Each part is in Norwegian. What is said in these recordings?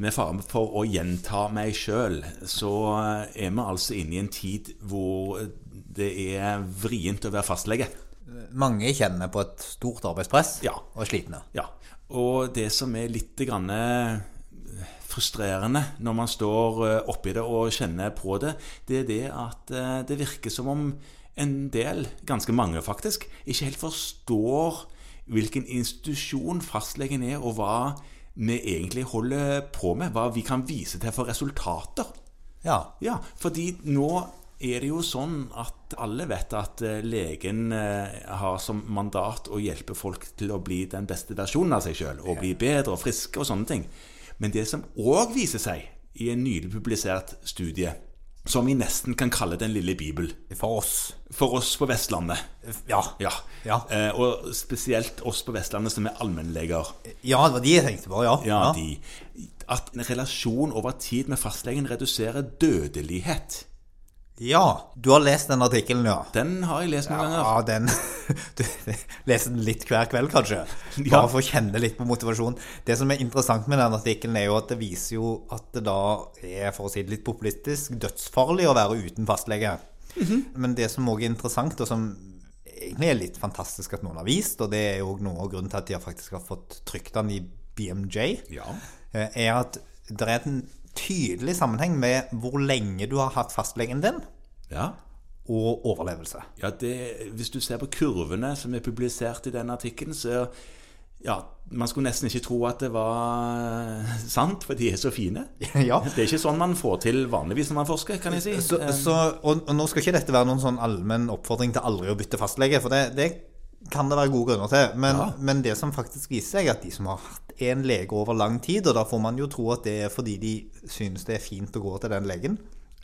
med fare for å gjenta meg sjøl, så er vi altså inne i en tid hvor det er vrient å være fastlege. Mange kjenner på et stort arbeidspress Ja. og slitne. Ja. Og det som er litt grann eh, frustrerende når man står eh, oppi det og kjenner på det, det er det at eh, det virker som om en del, ganske mange faktisk, ikke helt forstår hvilken institusjon fastlegen er, og hva vi egentlig holder på med. Hva vi kan vise til for resultater. Ja. Ja, fordi nå er det jo sånn at alle vet at eh, legen eh, har som mandat å hjelpe folk til å bli den beste versjonen av seg sjøl, og bli bedre og friske og sånne ting. Men det som òg viser seg i en nylig publisert studie, som vi nesten kan kalle Den lille bibel, For oss. for oss på Vestlandet Ja. ja. Ja. Eh, og spesielt oss på Vestlandet som er allmennleger. Ja, det var de jeg tenkte på, ja. Ja, de, at en relasjon over tid med fastlegen reduserer dødelighet. Ja, du har lest den artikkelen, ja. Den har jeg lest noen ganger. Ja, den Du leser den litt hver kveld, kanskje? Bare Ja. for å kjenne litt på motivasjonen. Det som er interessant med den artikkelen, er jo at det viser jo at det da er, for å si det litt populistisk, dødsfarlig å være uten fastlege. Mhm. Men det som òg er interessant, og som egentlig er litt fantastisk at noen har vist, og det er jo noe av grunnen til at de har faktisk har fått trykt den i BMJ, Ja. eh, er at det er en tydelig sammenheng med hvor lenge du har hatt fastlegen din, Ja. og overlevelse. ja det, hvis du ser på kurvene som er publisert i den artikkelen, så ja, man skulle nesten ikke tro at det var sant, for de er så fine. Ja. Det er ikke sånn man får til vanligvis når man forsker, kan jeg si. Så, Eh, så, og, og nå skal ikke dette være noen sånn allmenn oppfordring til aldri å bytte fastlege, for det, det kan det være gode grunner til. Men, Ja. men det som faktisk viser seg, er at de som har hatt en lege over lang tid, og da får man jo tro at det er fordi de synes det er fint å gå til den legen,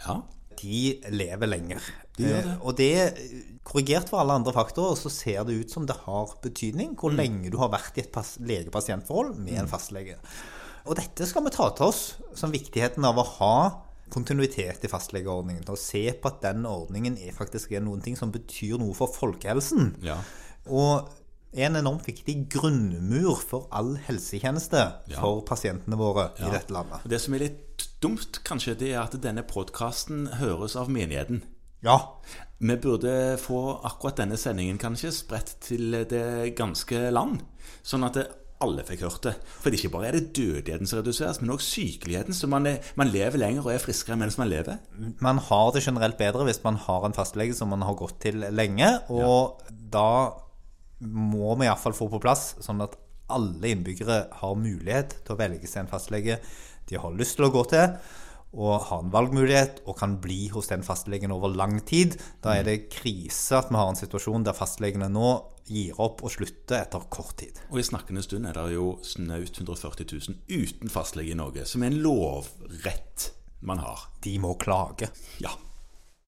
ja. de lever lenger. De det. Eh, Og det, korrigert for alle andre faktorer, så ser det ut som det har betydning hvor Mm. lenge du har vært i et legepasientforhold med en fastlege. Og dette skal vi ta til oss som viktigheten av å ha kontinuitet i fastlegeordningen. Og se på at den ordningen er faktisk er noen ting som betyr noe for folkehelsen. Ja. Og en enormt viktig grunnmur for all helsetjeneste Ja. for pasientene våre Ja. i dette landet. Det som er litt dumt, kanskje, det er at denne podkasten høres av menigheten. Ja. Vi burde få akkurat denne sendingen kanskje spredt til det ganske land, sånn at alle fikk hørt det. For ikke bare er det dødeligheten som reduseres, men også sykeligheten. Så man, er, man lever lenger og er friskere mens man lever. man har det generelt bedre hvis man har en fastlege som man har gått til lenge. Og da må vi iallfall få på plass sånn at alle innbyggere har mulighet til å velge seg en fastlege de har lyst til å gå til, og har en valgmulighet og kan bli hos den fastlegen over lang tid. Da er det krise at vi har en situasjon der fastlegene nå gir opp og slutter etter kort tid. Og i snakkende stund er det jo snaut 140 000 uten fastlege i Norge, som er en lovrett man har. De må klage. Ja.